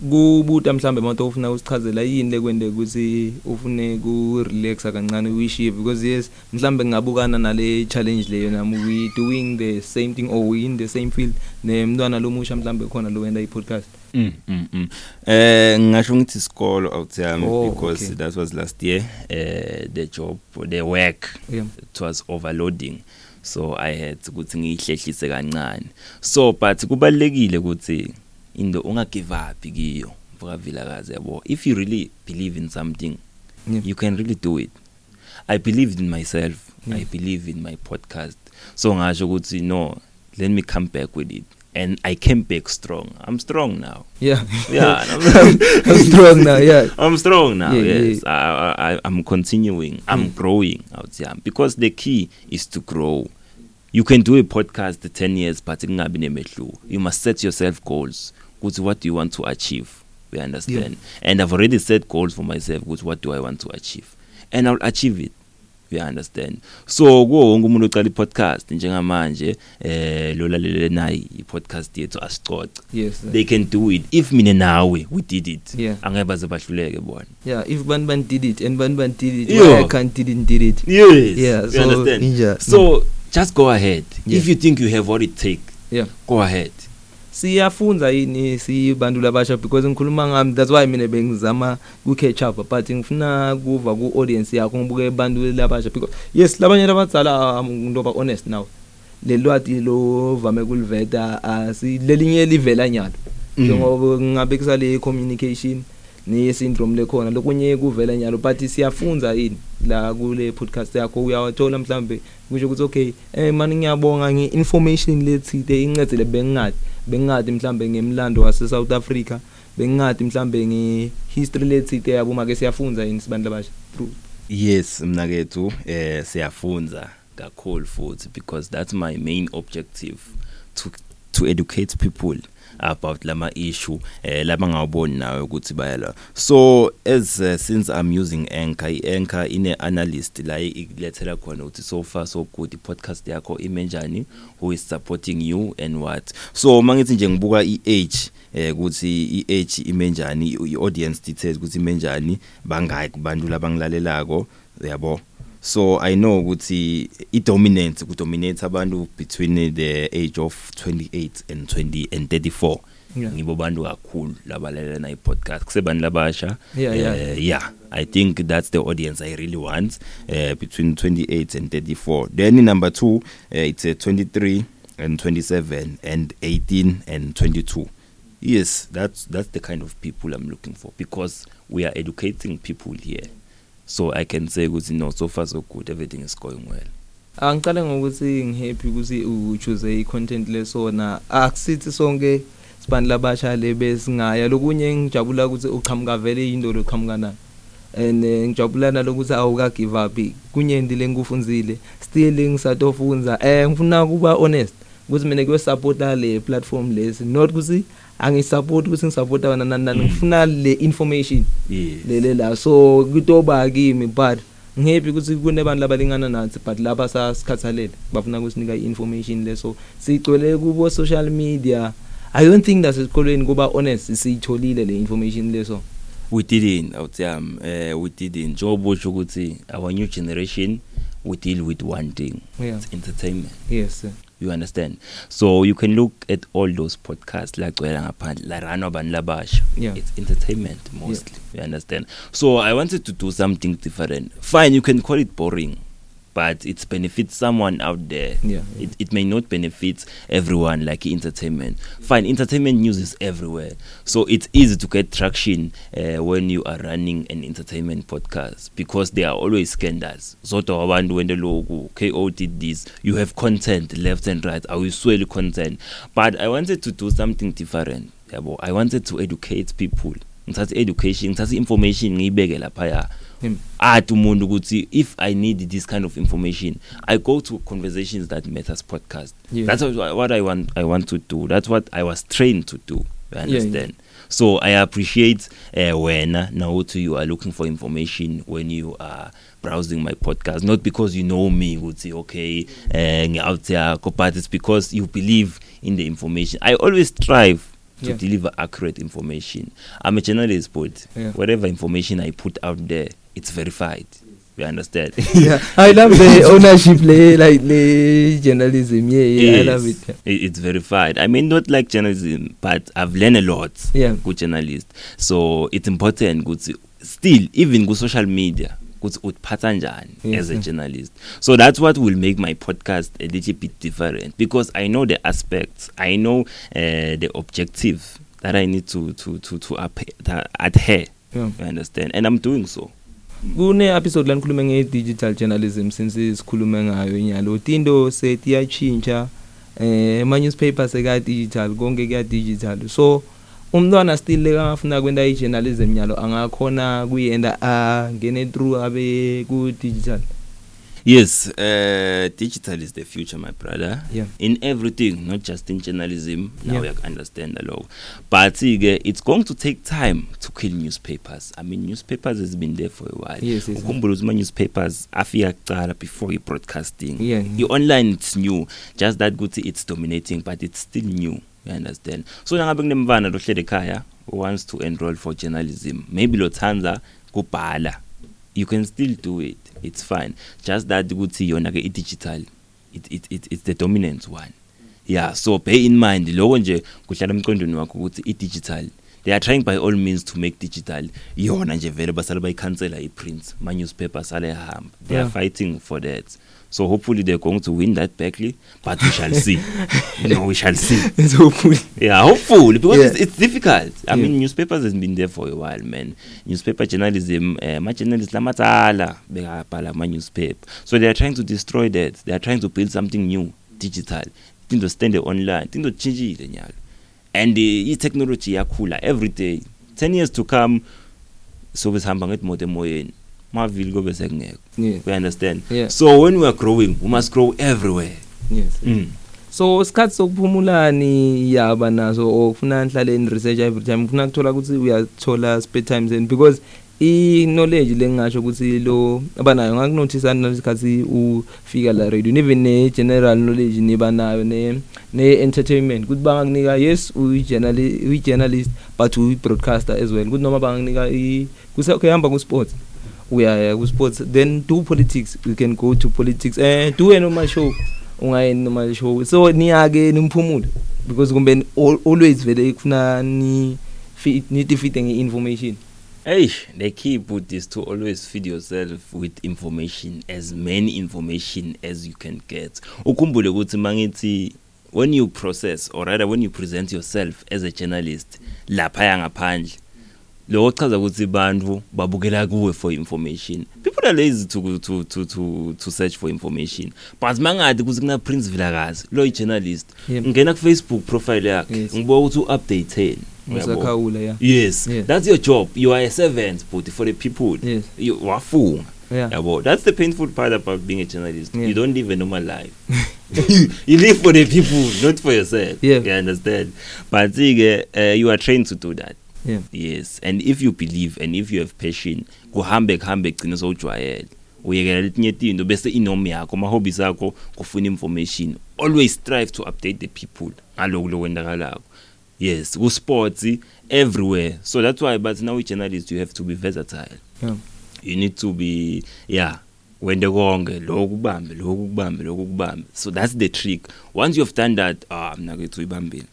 Kubuta mhlambe manje ufuna usichazela yini lekwende ukuthi ufune ku relaxa kancane uyishiye because yes mhlambe ngabukana nale challenge leyo nami we doing the same thing or we in the same field nemntwana lomusha mhlambe khona lo wenda i podcast Mm, mm, mm. Eh ngasho ngithi isikolo out yami Oh, because okay. that was last year eh the job the work yeah it was overloading so i had ukuthi ngiyihlehlise kancane so but kubalekile ukuthi into ungagive up kiyo mvuka vilakazi yabo if you really believe in something yeah you can really do it i believed in myself Yeah. i believe in my podcast so ngasho ukuthi no let me come back with it and i came back strong i'm strong now yeah yeah and I'm, I'm strong now yeah I'm strong now. Yeah, yes, I, I, I'm continuing. I'm Mm. growing out here because the key is to grow. You can do a podcast the 10 years, but ingabi nemehluko. you must set yourself goals. Good, what do you want to achieve? We understand. And I've already set goals for myself. Good, what do I want to achieve? And I'll achieve it. We understand. So kuwo wonke umuntu oqala i-podcast njengamanje eh lo lalele nayi i-podcast yethu asicoce. yes They can do it. If mina nawe we did it. Yeah. Angeke baze bahluleke bona. yeah if ban ban did it and ban ban did it Yo. why I can't didn't did it Yes. Yeah, you so understand. ninja- So just go ahead Yeah. if you think you have what it take yeah go ahead siyafunza yini? Sibantu labasha because ngikhuluma ngami that's why mina bengizama ku catch up but ngifuna kuva ku audience yakho ngibuke abantu labasha because yes labanye labadzala ngizoba honest now lelwati lo vame kuliveta asilelinye livela nyalo. Mm. njengoba ngabe kusale communication ne syndrome lekhona lokunye kuvela nyalo but siyafunza yini la kule podcast yakho? Uyawathola mhlambe kusho ukuthi okay eh mani ngiyabonga ngeinformation lethide incedele bengingathi bengingathi mhlambe ngemlando wase South Africa. Bengingathi mhlambe ngehistory lethide yabo make siyafunza yini sibantu labasha true. Yes mna kethu eh siyafunza kakhulu futhi because that's my main objective to to educate people. About lama issue eh labangawuboni nawe ukuthi bayala so as uh, since i'm using anchor i-anchor ine analyst la ikulethela khona ukuthi so far so good i-podcast yakho ime njani who is supporting you and what? So mangithi nje ngibuka i-age eh ukuthi i-age ime njani i-audience details ukuthi ime njani bangaki kubantu labangilalelako yabo so i know ukuthi i-dominance kudominate abantu between the age of 28 and 20 and 34 Yeah. ngibo bantu kakhulu labalela na i-podcast. Kusebantu labasha. Yeah, yeah. Eh, yeah. I think that's the audience i really want uh, between 28 and 34 then number 2 uh, it's uh, 23 and 27 and 18 and 22 yes that's that's the kind of people i'm looking for because we are educating people here. So i can say ukuthi no so far so good everything is going well. Angicala ngokuthi ngihappy ukuthi uchoose icontent lesona akusithi sonke sibantu labasha lebe singaya lokunye ngijabula ukuthi uqhamuka vele indolo uqhamuka nayo and eh, ngijabula nalokuthi awuka give up kunyendi lengikufunzile still ngisatofunza eh ngifuna kuba honest. Ukuthi mina kuyo supporta le platform lesi. Not ukuthi angisupport ukuthi ngisupport abana nani ngifuna le information. Lele la. So kutoba kimi but ngihappy ukuthi kunebantu labalingana nathi but laba sasikhathalele bafuna ukusinika i-information leso sigcwele kubo social media. I don't think nasesikolweni kuba honest siyitholile le information leso we didn't awutsiyami eh we didn't. Njengoba usho ukuthi our new generation we deal with one thing. Yeah. it's entertainment. Yes sir. You understand? So you can look at all those podcasts lagcwela ngaphandle la run abantu labasha. Yeah. it's entertainment mostly you understand? So i wanted to do something different. Fine you can call it boring. But it benefits someone out there. Yeah, yeah. It, it may not benefit everyone like entertainment. Fine entertainment news is everywhere. So it's easy to get traction uh, when you are running an entertainment podcast because there are always scandals. Sodwa abantu wente loku ko did this you have content left and right. Awuyisweli content. But i wanted to do something different yabo. I wanted to educate people. Ngithatha education ngithatha information ngiyibeke laphaya. Hmm. Athi umuntu ukuthi if i need this kind of information i go to conversations that matters podcast Yeah. that's what, what i want i want to do that's what i was trained to do you yeah. understand so i appreciate uh, wena nawuthi you are looking for information when you are browsing my podcast not because you know me ukuthi okay uh, ngi-out yakho but it's because you believe in the information i always strive to Yeah. deliver accurate information i'm a journalist but Yeah. whatever information i put out there it's verified you understand yeah i love the ownership le like le journalism yeah, yeah i love it Yes, it- It's verified. I mean, not like journalism, but I've learned a lot. Yeah. Good journalist. So it's important. Good. Still, even good social media. Good. Utphatha njani Yes, as a yeah. journalist. So that's what will make my podcast a little bit different because I know the aspects. I know uh, the objective that I need to to to to adhere. Yeah. You understand? And I'm doing so. Kune episode la nikhulume nge digital journalism since sikhulume ngayo nyalo tinto setiyachinja eh ama newspapers eka digital konke kuya digital so umntwana still lekangafuna kwenta i-journalism nyalo angakhona kuyenda angene through abe ku digital Yes, uh, digital is the future, my brother. Yeah. In everything, not just in journalism. Now Yeah. we understand the law. But it's going to take time to kill newspapers. I mean, newspapers has been there for a while. Yes, yes, Ukhumbule ukuthi ama-newspapers afika kuqala before i-broadcasting. Yeah. I-online it's new. Just that ukuthi it's dominating, but it's still new. You understand? So nangabe kunemvana lohlele ekhaya wants to enroll for journalism. Maybe lothanza kubhala you can still do it it's fine. Just that ukuthi yona ke i-digital it, it, it, it's the dominant one. Yeah so bear in mind loko nje kuhlala emqondweni wakho ukuthi i-digital they are trying by all means to make digital yona nje vele basale bayikhansela i-print ma-newspaper sale ehamba. They Yeah. are fighting for that. So hopefully they're going to win that battly but we shall see. No we shall see. So hopefully. Yeah hopefully because Yeah. it's, it's difficult. I Yeah. mean newspapers has been there for a while man. Newspaper journalism uh, ma-journalist lamatsala bekabhala ama-newspaper. So they are trying to destroy that. They are trying to build something new digital. Tinto stende online. Tinto tshintshile nyalo. And uh, i-technology iyakhula every day. 10 years to come sobe sihamba ngetimoto emoyeni mavili kobe sekungekho. Yeah. We understand. Yeah. so when we are growing we must grow everywhere. Yes mm. so isikhathi sokuphumulani yaba naso or ufuna nihlale in research every time ufuna kuthola ukuthi uyathola spare times and because i knowledge lengasho ukuthi lo abanayo ngakunotice nasikhathi ufika la radio even ne general knowledge niba nayo ne ne entertainment kuthi bangakunika yes uyi journalist uyi journalist but uyi broadcaster as well. Kuthi noma bangakunika i kusehamba ku sports uyaya ku sports then do politics. You can go to politics. Eh do noma show. Ungayeni noma show. So niyake nimphumule. Because kumbe ni- al- always vele kufuna ni fi- nithi feed nge-information. Hey, the key put is to always feed yourself with information, as many information as you can get. Ukhumbule ukuthi mangithi when you process or rather when you present yourself as a journalist lapha ngaphandle lo chaza ukuthi bantu babukela kuwe for information. People are lazy to to to to to search for information. But mangadi kuthi kuna Prince Vilakazi lo journalist ngena ku Facebook profile yakhe Yes. ngibuka ukuthi u update 10 usakhawula ya yes. That's your job. You are a servant but for the people Yes. you wafunga. Yeah. yabo that's the painful part about being a journalist. Yeah. you don't live a normal life. You live for the people not for yourself. Yeah. you understand? But ke uh, you are trained to do that. Yeah. Yes. And if you believe and if you have passion kuhambe kuhambe gcina sowujwayele. Uyekela letinye tinto bese inorm yakho ma hobbies akho kufuna information. Always strive to update the people ngaloku lokwendakalako yes ku sports everywhere. So that's why but now a journalist you have to be versatile. Yeah. You need to be yeah wende konke lokhu kubambe lokhu kubambe lokhu kubambe. So that's the trick. Once you have done that ah mina kwethu uyibambile.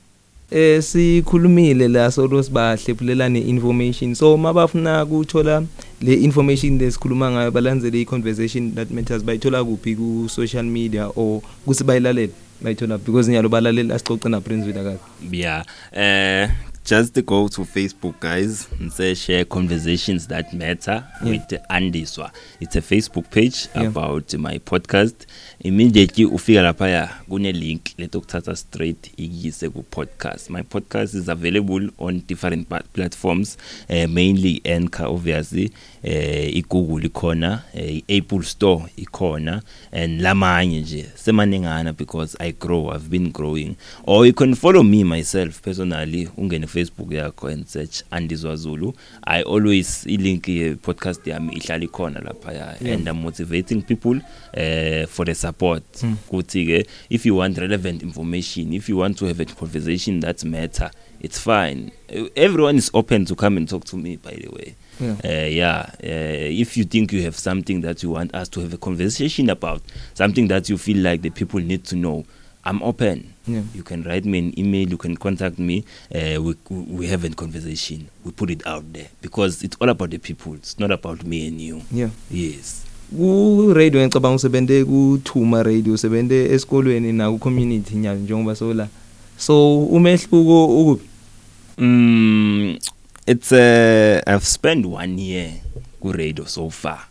Eh sikhulumile la solo sibahlephulelane information. So mabafuna ukuthola le information lesikhuluma ngayo balandzele i conversation that matters bayithola kuphi ku social media or kusi bayilalele bayithola because nyalo balaleli asixoxe na Prince Vilakazi. Yeah uh just go to facebook guys and say share conversations that matter Yeah. with andiswa. It's a facebook page Yeah. about my podcast. Immediately ufika lapha kune link letokuthatha straight ikise ku podcast. My podcast is available on different platforms uh, mainly Anchor obviously eh iGoogle ikhona eh, iApple Store ikhona and lamanye nje. Semaningana because I grow I've been growing. Or you can follow me myself personally ungene Facebook yakho and search Andizwa Zulu I always ilink ye podcast yami ihlala ikhona lapha Yeah. and I'm motivating people uh, for the support. Kuthi ke if you want relevant information if you want to have a conversation that matter it's fine. Everyone is open to come and talk to me by the way. Yeah. Uh, yeah uh, if you think you have something that you want us to have a conversation about something that you feel like the people need to know i'm open. Yeah. You can write me an email you can contact me. Uh, we, we have a conversation. We put it out there because it's all about the people. It's not about me and you. Yeah. Yes. Ku radio ngicabanga usebente ku Thuma radio usebente esikolweni na ku community nyalo njengoba sola. So umehluko ukuphi Mm, it's uh, I've spent one year ku radio so far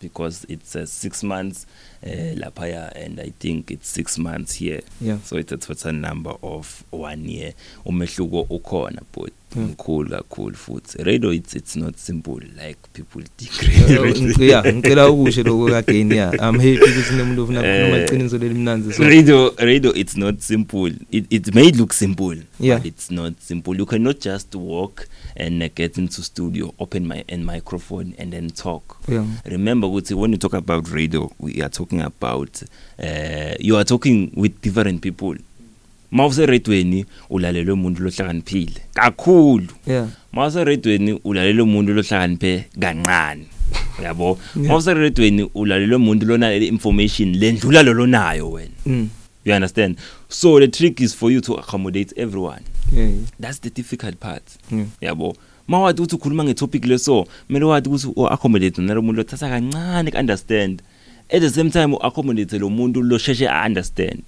because it's uh, six months. Uh, lapaya and I think it's six months here. yeah So it's a total number of one year. Umehluko ukhona but Mm. Mkhulu kakhulu futhi. Radio it's it's not simple like people think. Yeah ngicela ukusho lokho kageni yeah. I'm happy ukuthi nemuntu ofuna Eh, noma iqiniso lelimnanzi so radio radio it's not simple. It, it may look simple Yeah. but it's not simple. You cannot just walk and uh, get into studio open my and microphone and then talk. Yeah. Remember ukuthi when you talk about radio we are talking about uh, you are talking with different people. Mawuse radweni ulalelwe umuntu lohlakaniphile kakhulu. Yeah. Mawuse radweni ulalelwe umuntu lohlakaniphe kancane. Yabo Yeah. mawuse radioweni ulalelwe umuntu lona le information lendlula lo lonayo wena. Mm. you understand? So the trick is for you to accommodate everyone. Yeah. that's the difficult part. Yeah. yabo mawathi ukuthi ukhuluma ngetopic leso kumele wathi ukuthi u-accommodate nalo muntu lothatha kancane ku-understand at the same time u-accommodate lo muntu losheshe a-understand.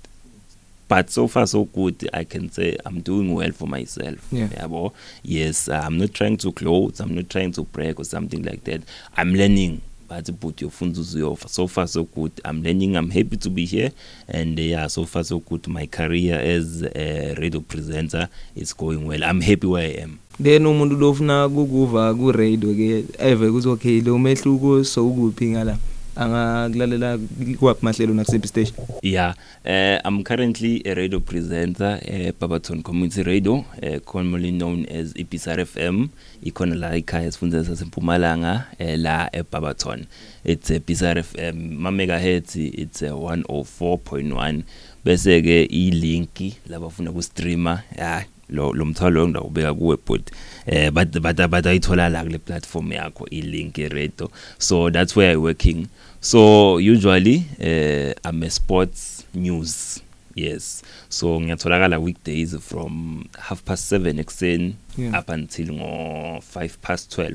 But so far so good i can say i'm doing well for myself. Yeah. yabo? Yes i'm not trying to close i'm not trying to brag or something like that. I'm learning but but yofunda uzuyofa so far so good. I'm learning i'm happy to be here. And uh, yeah so far so good. My career as a radio presenter is going well. I'm happy where i am. Then umuntu lofuna kukuva ku radio ke eve kuthi okay lo mehluko so ukuphi ngala? Angakulalela kwaphi mahlelo nakusiphi station Yeah, uh, I'm currently a radio presenter at Babaton Community Radio, uh, commonly known as Ipisar FM. Ikhona la ikhaya esifundeni sasempumalanga uh, la eBabaton. It's a Pisar FM. Ma megahertz it's a 104.1 bese ke ilinki labafuna ku streamer yeah lo lo mthwalo ngidawubeka kuwe but eh but but ayithola la kule platform yakho ilink radio so that's where i working so usually uh, i'm a sports news yes. So ngiyatholakala weekdays from half past 7 ekseni Yeah. up until ngo 5 past 12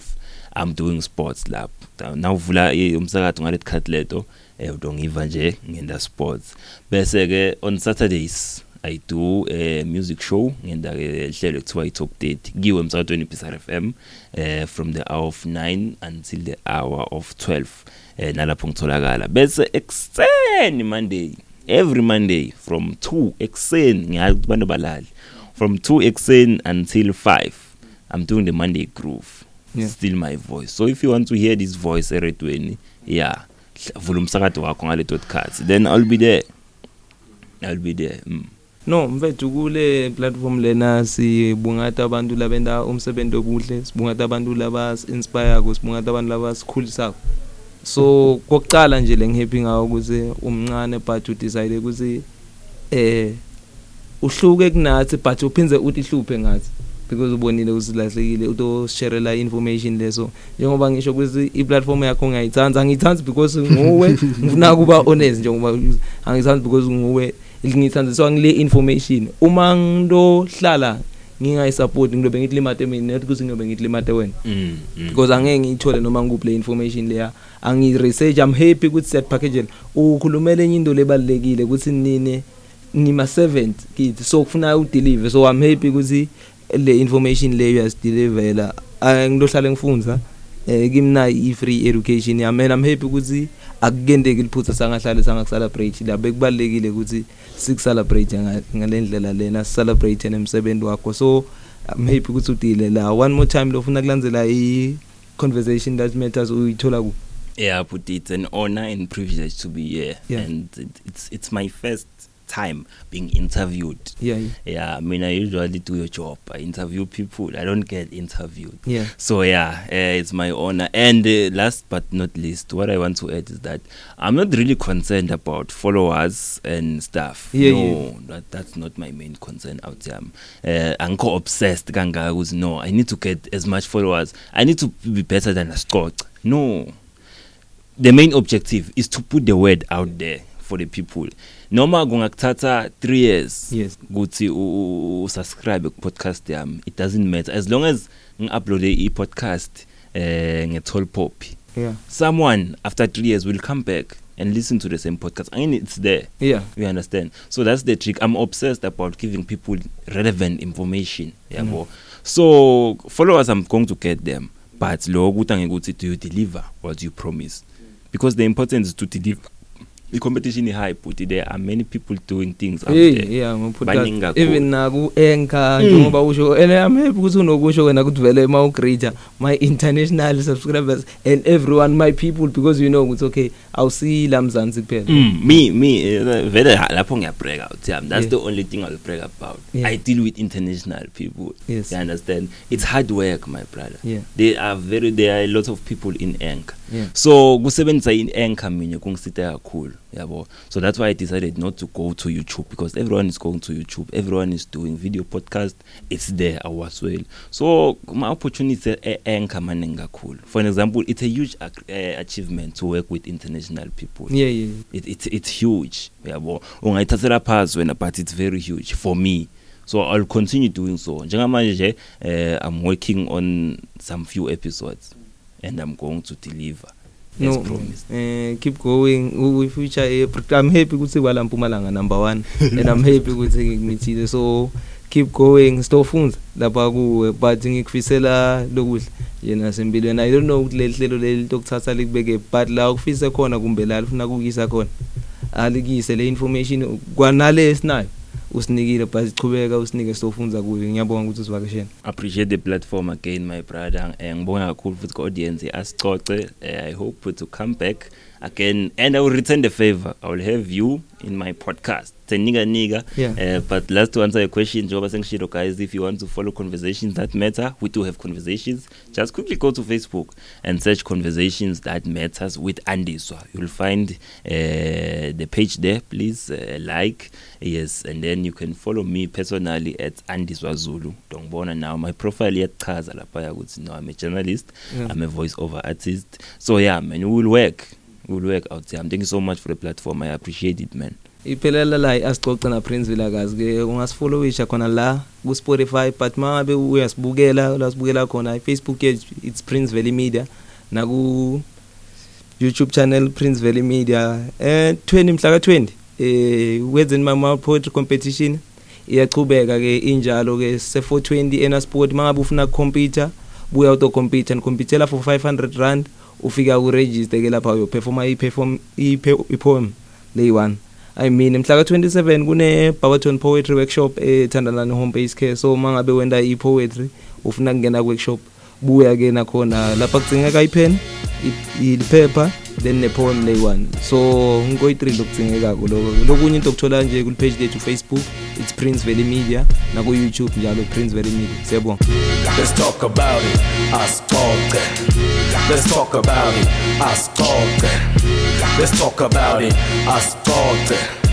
i'm doing sports lapho nawuvula i- umsakazo ngalethi khathi leto eh udongiva nje ngenda sports. Bese ke on saturdays I do a music show. Ngenda ke hlelo kuthiwa iTalk 30 kiwe emsakazweni Pisar FM eh from the hour of 9 until the hour of 12 eh nalapho ngitholakala. Bese ekseni Monday every Monday from 2 ekseni ngiyazi ukuthi bantu balali. From 2 ekseni until 5 I'm doing the Monday groove. Yeah. still my voice. So if you want to hear this voice eredweni yeah hla- vula umsakazo wakho ngale podcast then I'll be there. I'll be there mm. no mfethu kule platform lena sibungata abantu labenta umsebenzi obuhle sibungata abantu laba inspire ko sibungata abantu laba sikhulisako so kokucala nje lengihappy ngawo ukuthi umncane but udecide ukuthi eh uhluke kunathi but uphindze uthi hluphe ngathi because ubonile usilahlekile utosharela information leso. Njengoba ngisho ukuthi i-platform yakho ngiyayithanda angiyithandi because nguwe ngifuna kuba honest njengoba angiyithandi because nguwe ngiyithanda so ngile information. Uma ngilohlala ngingayisupport ngilobe ngithi limate mina not ukuthi ngilobe ngithi limate wena. Mm, mm. because angeke ngiyithole noma ngikuphi le information leya. Angi research i'm happy ukuthi set package ukhulumela enye into lebalekile ukuthi nini nima servant kithi so kufuna udeliver. So i'm happy ukuthi le information leyo yasideliverla ngilohlala ngifundza eh kimna i free education. Yami and i'm happy ukuthi akukendeki liphutha sangahlale sangakucelebrate. La bekubalekile ukuthi sikucelebrate nga- ngalendlela lena celebrate nemsebenzi wakho. So i'm happy ukuthi udile. La one more time lofuna kulandzela i conversation that matters uyithola ku. Yeah, but it's an honor and privilege to be here, Yeah. and it, it's it's my first time being interviewed. yeah yeah, Yeah, I mean I usually do your job. I interview people. I don't get interviewed. yeah. So yeah, uh, it's my honor. And uh, last but not least, what I want to add is that I'm not really concerned about followers and stuff. Yeah, no, yeah. that that's not my main concern out there. Uh, I'm co obsessed. Kanga was no. I need to get as much followers. I need to be better than a Scott. No, the main objective is to put the word out there for the people. Noma kungakuthatha 3 years Yes. ukuthi u- u- usubscribe ku podcast yami. It doesn't matter. As long as ngi-uploade i-podcast eh nge-Tall Poppy yeah. Someone after 3 years will come back and listen to the same podcast. I mean it's there. Yeah. You understand? So that's the trick. I'm obsessed about giving people relevant information yabo? So followers i'm going to get them. But lo ukuthi angekuthi do you deliver what you promise? Because the importance is to deliver the competition is high but there are many people doing things out hey there yeah Baningi ngopodcast kakhulu. even naku anchor njengoba usho and i'm happy ukuthi unokusho wena ukuthi vele ma ugreta my international subscribers and everyone my people because you know ukuthi okay awusi la mzansi kuphela Mm, me me eh, vele ha- lapho ngiyabreak out yeah that's Yeah. the only thing i'll brag about Yeah. i deal with international people Yes. you understand it's hard work my brother Yeah. there are very there are a lot of people in anchor Yeah. so kusebenzisa i-anchor mina kungisita kakhulu yabo. So that's why i decided not to go to youtube because everyone is going to youtube. Everyone is doing video podcast. It's there awaswell so ma-opportunity e-anchor maningi kakhulu. For an example it's a huge uh, achievement to work with international people. Yeah yeah. It, it's it's huge yabo. Ungayithathela phansi wena but it's very huge for me. So i'll continue doing so. Njengamanje nje uh, i'm working on some few episodes. And i'm going to deliver. As no promised. eh keep going. We future eh i'm happy ukuthi kwala Mpumalanga number 1 and i'm happy ukuthi ngimithile. So keep going. Stofunza lapha kuwe but ngikufisela lokuhle yena sempilweni. I don't know ukuthi leli hlelo leli lokuthatha likubeke but la ukufise khona kumbe la ufuna kukisa khona alikise le information kwanale esinayo. Usinikile but sichubeka usinike stofunza kuyo ngiyabonga ukuthi usivakashela appreciate the platform again my brother. Eh, ngibonga kakhulu futhi ku-audience. Asicoce eh, i hope to come back. Again and i will return the favor. I will have you in my podcast. Senika nika. Yeah. uh, but last to answer your question njengoba sengishilo guys if you want to follow conversations that matter we do have conversations. Just quickly go to facebook and search conversations that matters with andiswa. You'll find uh, the page there. Please uh, like. Yes and then you can follow me personally at andiswa zulu. Ngibona now. My profile iyachaza lapha ukuthi no i'm a journalist. Yeah. i'm a voice over artist. So yeah man we will work. We will work out there. Thank you so much for the platform. I appreciate it man. Iphelela la asicoce na Prince Vilakazi ke ungasifollowisha khona la ku Spotify but mangabe uyasibukela la sibukela khona Facebook page it's Prince Valley Media na ku YouTube channel Prince Valley Media. Eh 20 mhla ka 20 eh wenzeni my poetry competition iyachubeka ke injalo ke se 420 ena sport. Mangabe ufuna computer buya auto compete and competela for 500 rand ufika ku register ke lapha uyo perform i perform i poem lay one. I mean mhla ka 27 kune Barberton Poetry Workshop ethandana ne Home Base Care. So mangabe wenda i poetry ufuna kungena ku workshop buya ke nakhona lapha kudzingeka i pen i paper then ne poem lay one. So ngoyi 3 lokudzingeka lokho. Lokunye into okuthola nje ku page lethu Facebook it's Prince Valley Media na ku YouTube njalo Prince Valley Media. Siyabonga. Let's talk about it. Ascolte. Let's talk about it. Ascolte. Let's talk about it. Ascolte.